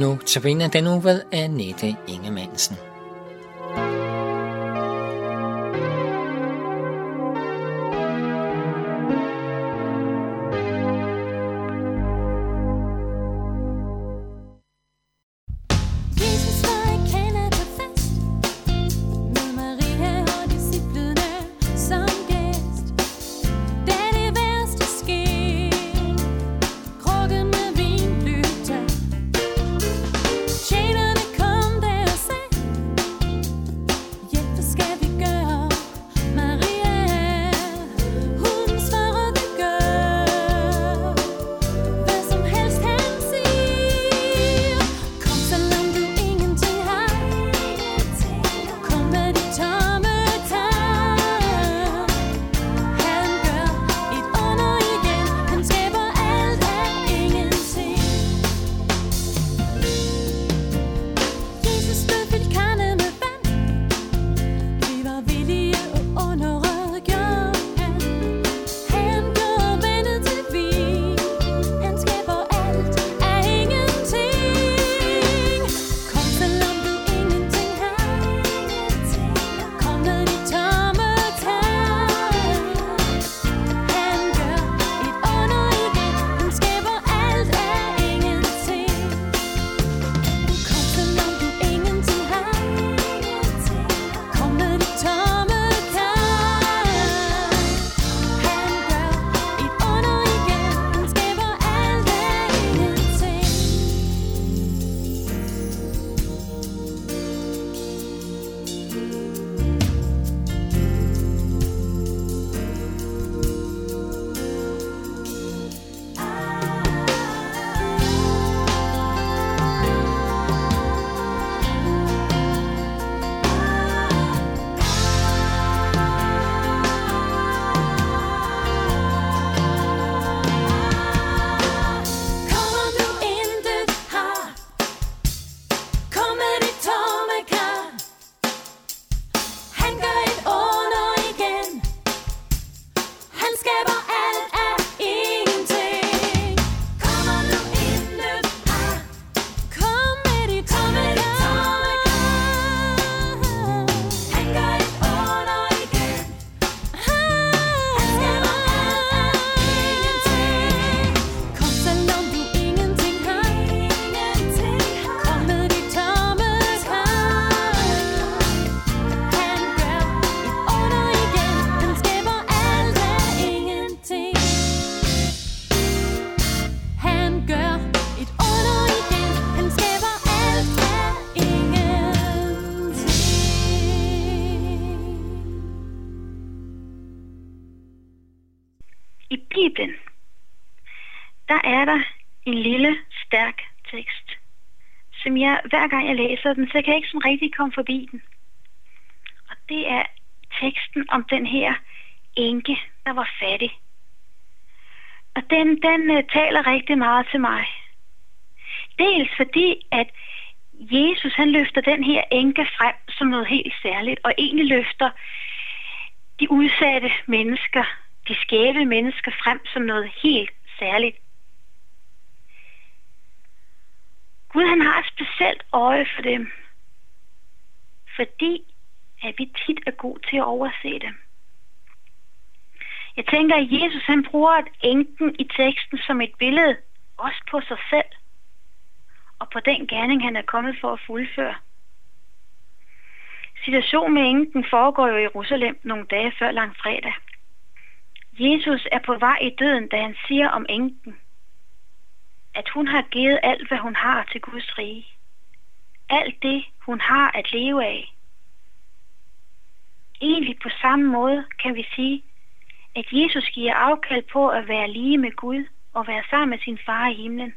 Nu tabiner den uge ved Annette Ingemannsen. Der er der en lille, stærk tekst, som jeg, hver gang jeg læser den, så kan jeg ikke sådan rigtig komme forbi den. Og det er teksten om den her enke, der var fattig. Og den, den uh, taler rigtig meget til mig. Dels fordi, at Jesus han løfter den her enke frem som noget helt særligt, og egentlig løfter de udsatte mennesker de skæve mennesker frem som noget helt særligt. Gud han har et specielt øje for dem, fordi at vi tit er god til at overse dem. Jeg tænker, at Jesus han bruger enken i teksten som et billede, også på sig selv, og på den gerning, han er kommet for at fuldføre. Situationen med enken foregår jo i Jerusalem nogle dage før langfredag. Jesus er på vej i døden, da han siger om enken, at hun har givet alt, hvad hun har til Guds rige. Alt det, hun har at leve af. Egentlig på samme måde kan vi sige, at Jesus giver afkald på at være lige med Gud og være sammen med sin far i himlen.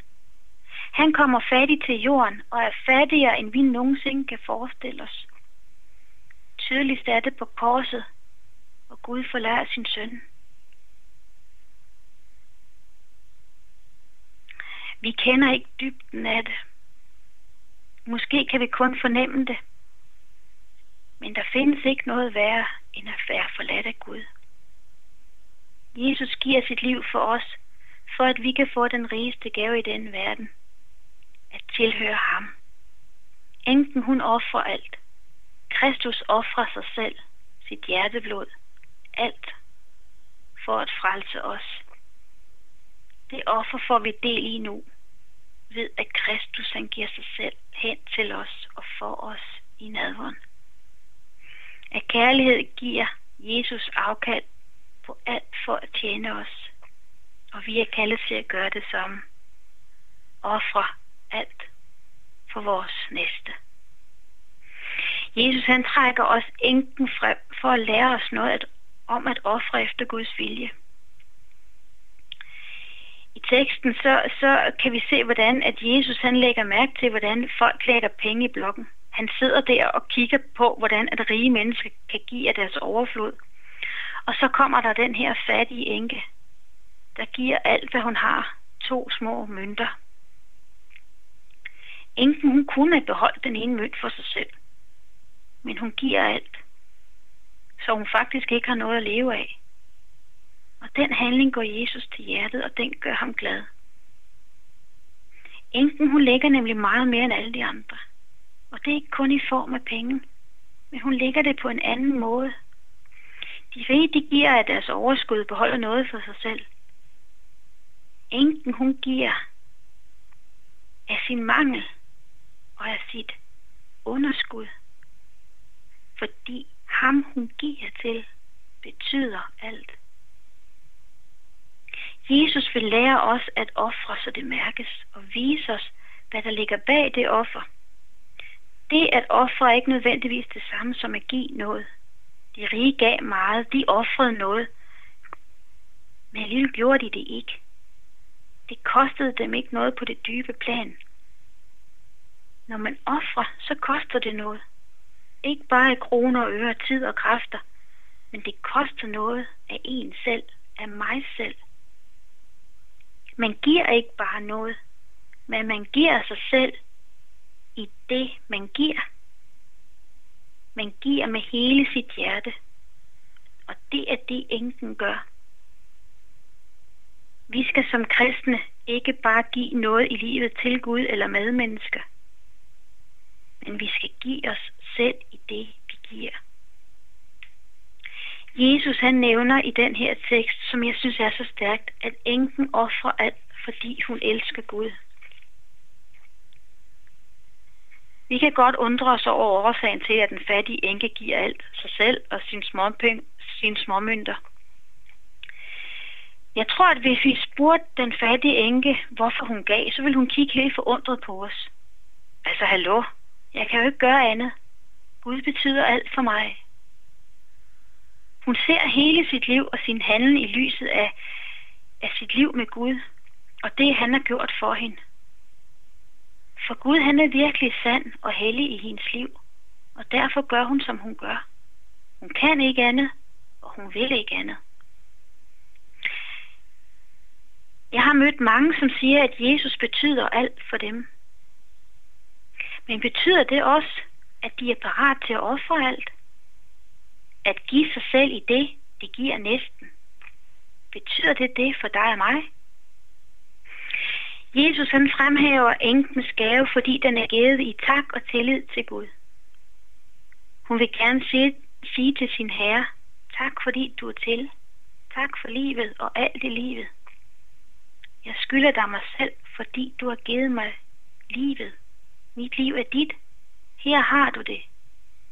Han kommer fattig til jorden og er fattigere, end vi nogensinde kan forestille os. Tydeligst er det på korset, hvor Gud forlader sin søn. Vi kender ikke dybden af det. Måske kan vi kun fornemme det. Men der findes ikke noget værre end at være forladt af Gud. Jesus giver sit liv for os, for at vi kan få den rigeste gave i denne verden. At tilhøre ham. Enken hun offrer alt. Kristus offrer sig selv, sit hjerteblod, alt, for at frelse os. Det offer får vi del i nu, ved at Kristus han giver sig selv hen til os og for os i nadvånd. At kærlighed giver Jesus afkald på alt for at tjene os, og vi er kaldet til at gøre det samme. Ofre alt for vores næste. Jesus han trækker os enken frem for at lære os noget at, om at ofre efter Guds vilje. I teksten så, så kan vi se, hvordan at Jesus han lægger mærke til, hvordan folk lægger penge i blokken. Han sidder der og kigger på, hvordan at rige mennesker kan give af deres overflod. Og så kommer der den her fattige enke, der giver alt, hvad hun har, to små mønter. Enken hun kunne have beholdt den ene mønt for sig selv, men hun giver alt, så hun faktisk ikke har noget at leve af. Den handling går Jesus til hjertet, og den gør ham glad. Enken hun lægger nemlig meget mere end alle de andre. Og det er ikke kun i form af penge, men hun lægger det på en anden måde. De rige, de giver af deres overskud, beholder noget for sig selv. Enken, hun giver af sin mangel og af sit underskud. Fordi ham, hun giver til, betyder alt. Jesus vil lære os at ofre, så det mærkes, og vise os, hvad der ligger bag det offer. Det at ofre er ikke nødvendigvis det samme som at give noget. De rige gav meget, de offrede noget, men alligevel gjorde de det ikke. Det kostede dem ikke noget på det dybe plan. Når man offrer, så koster det noget. Ikke bare i kroner, øre, tid og kræfter, men det koster noget af en selv, af mig selv. Man giver ikke bare noget, men man giver sig selv i det, man giver. Man giver med hele sit hjerte, og det er det, enken gør. Vi skal som kristne ikke bare give noget i livet til Gud eller medmennesker, men vi skal give os selv i det, vi giver. Jesus han nævner i den her tekst, som jeg synes er så stærkt, at enken offrer alt, fordi hun elsker Gud. Vi kan godt undre os over årsagen til, at den fattige enke giver alt sig selv og sine, småpenge, sine småmønter. Jeg tror, at hvis vi spurgte den fattige enke, hvorfor hun gav, så ville hun kigge helt forundret på os. Altså, hallo, jeg kan jo ikke gøre andet. Gud betyder alt for mig. Hun ser hele sit liv og sin handel i lyset af, af sit liv med Gud, og det han har gjort for hende. For Gud han er virkelig sand og hellig i hendes liv, og derfor gør hun, som hun gør. Hun kan ikke andet, og hun vil ikke andet. Jeg har mødt mange, som siger, at Jesus betyder alt for dem. Men betyder det også, at de er parat til at ofre alt? At give sig selv i det, det giver næsten? Betyder det det for dig og mig? Jesus han fremhæver enkens gave, fordi den er givet i tak og tillid til Gud. Hun vil gerne sige, sige til sin herre, tak fordi du er til. Tak for livet og alt i livet. Jeg skylder dig mig selv, fordi du har givet mig livet. Mit liv er dit. Her har du det.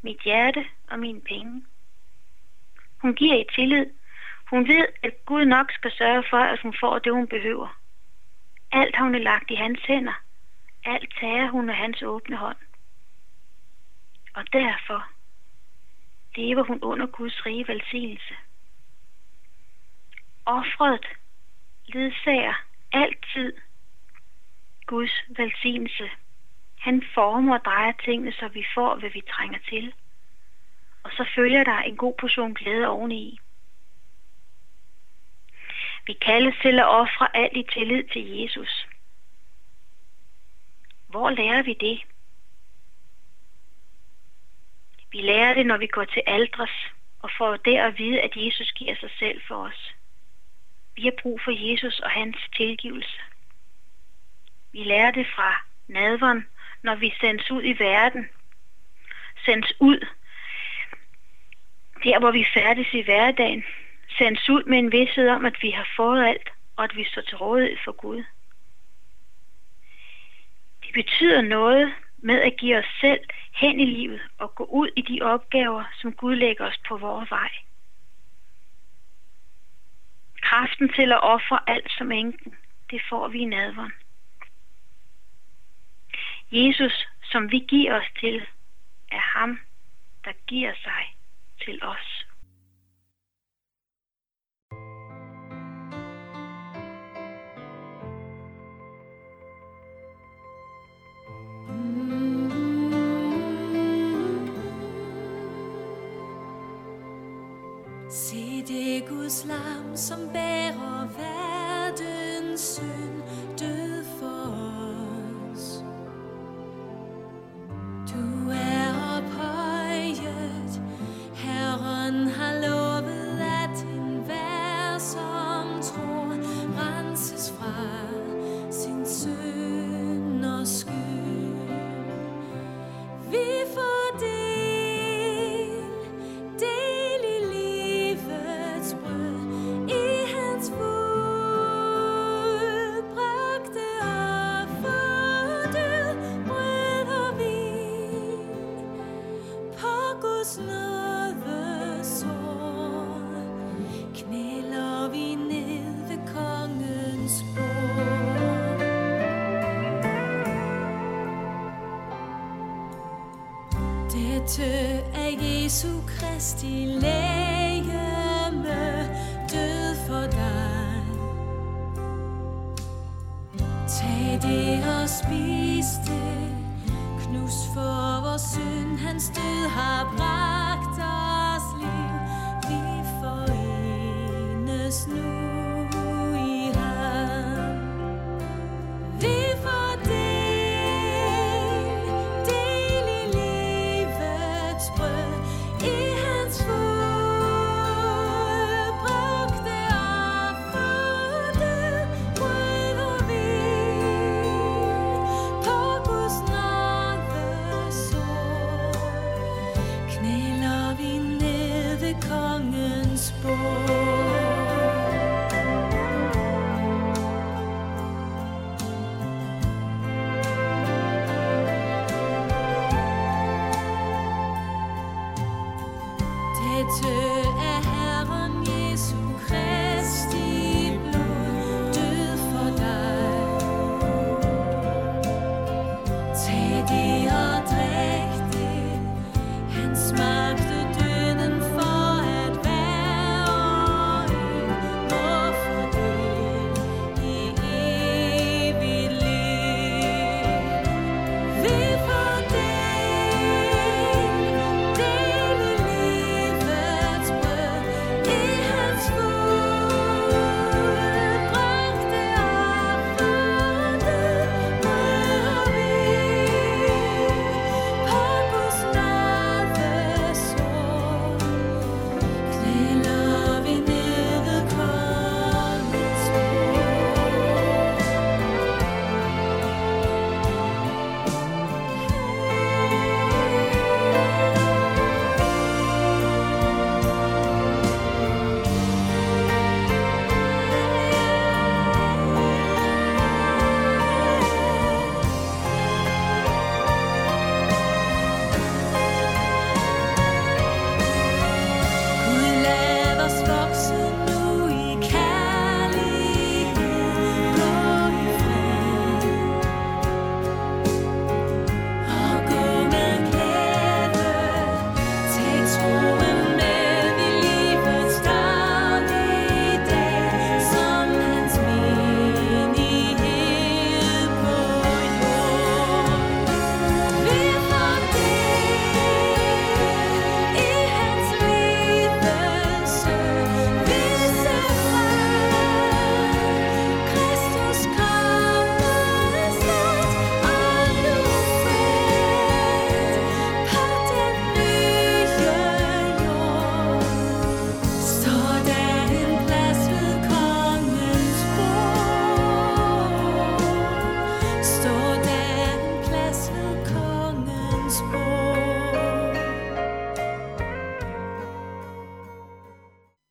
Mit hjerte og mine penge. Hun giver i tillid. Hun ved, at Gud nok skal sørge for, at hun får det, hun behøver. Alt har hun lagt i hans hænder. Alt tager hun af hans åbne hånd. Og derfor lever hun under Guds rige velsignelse. Offret ledsager altid Guds velsignelse. Han former og drejer tingene, så vi får, hvad vi trænger til. Og så følger der en god portion glæde oveni. Vi kaldes til at ofre alt i tillid til Jesus. Hvor lærer vi det? Vi lærer det, når vi går til aldres og får der at vide, at Jesus giver sig selv for os. Vi har brug for Jesus og hans tilgivelse. Vi lærer det fra nadveren, når vi sendes ud i verden. Sendes ud der, hvor vi færdes i hverdagen. Sendes ud med en vidshed om, at vi har fået alt, og at vi står til rådighed for Gud. Det betyder noget med at give os selv hen i livet og gå ud i de opgaver, som Gud lægger os på vores vej. Kraften til at ofre alt som enken, det får vi i nadveren. Jesus, som vi giver os til, er ham, der giver sig til os. Se det Guds lam, som bærer verdens synd, Dette er Jesu Kristi lægeme død for dig. Tag det og spis det, knus for vores synd, hans død har bragt os liv. Vi forenes nu Dette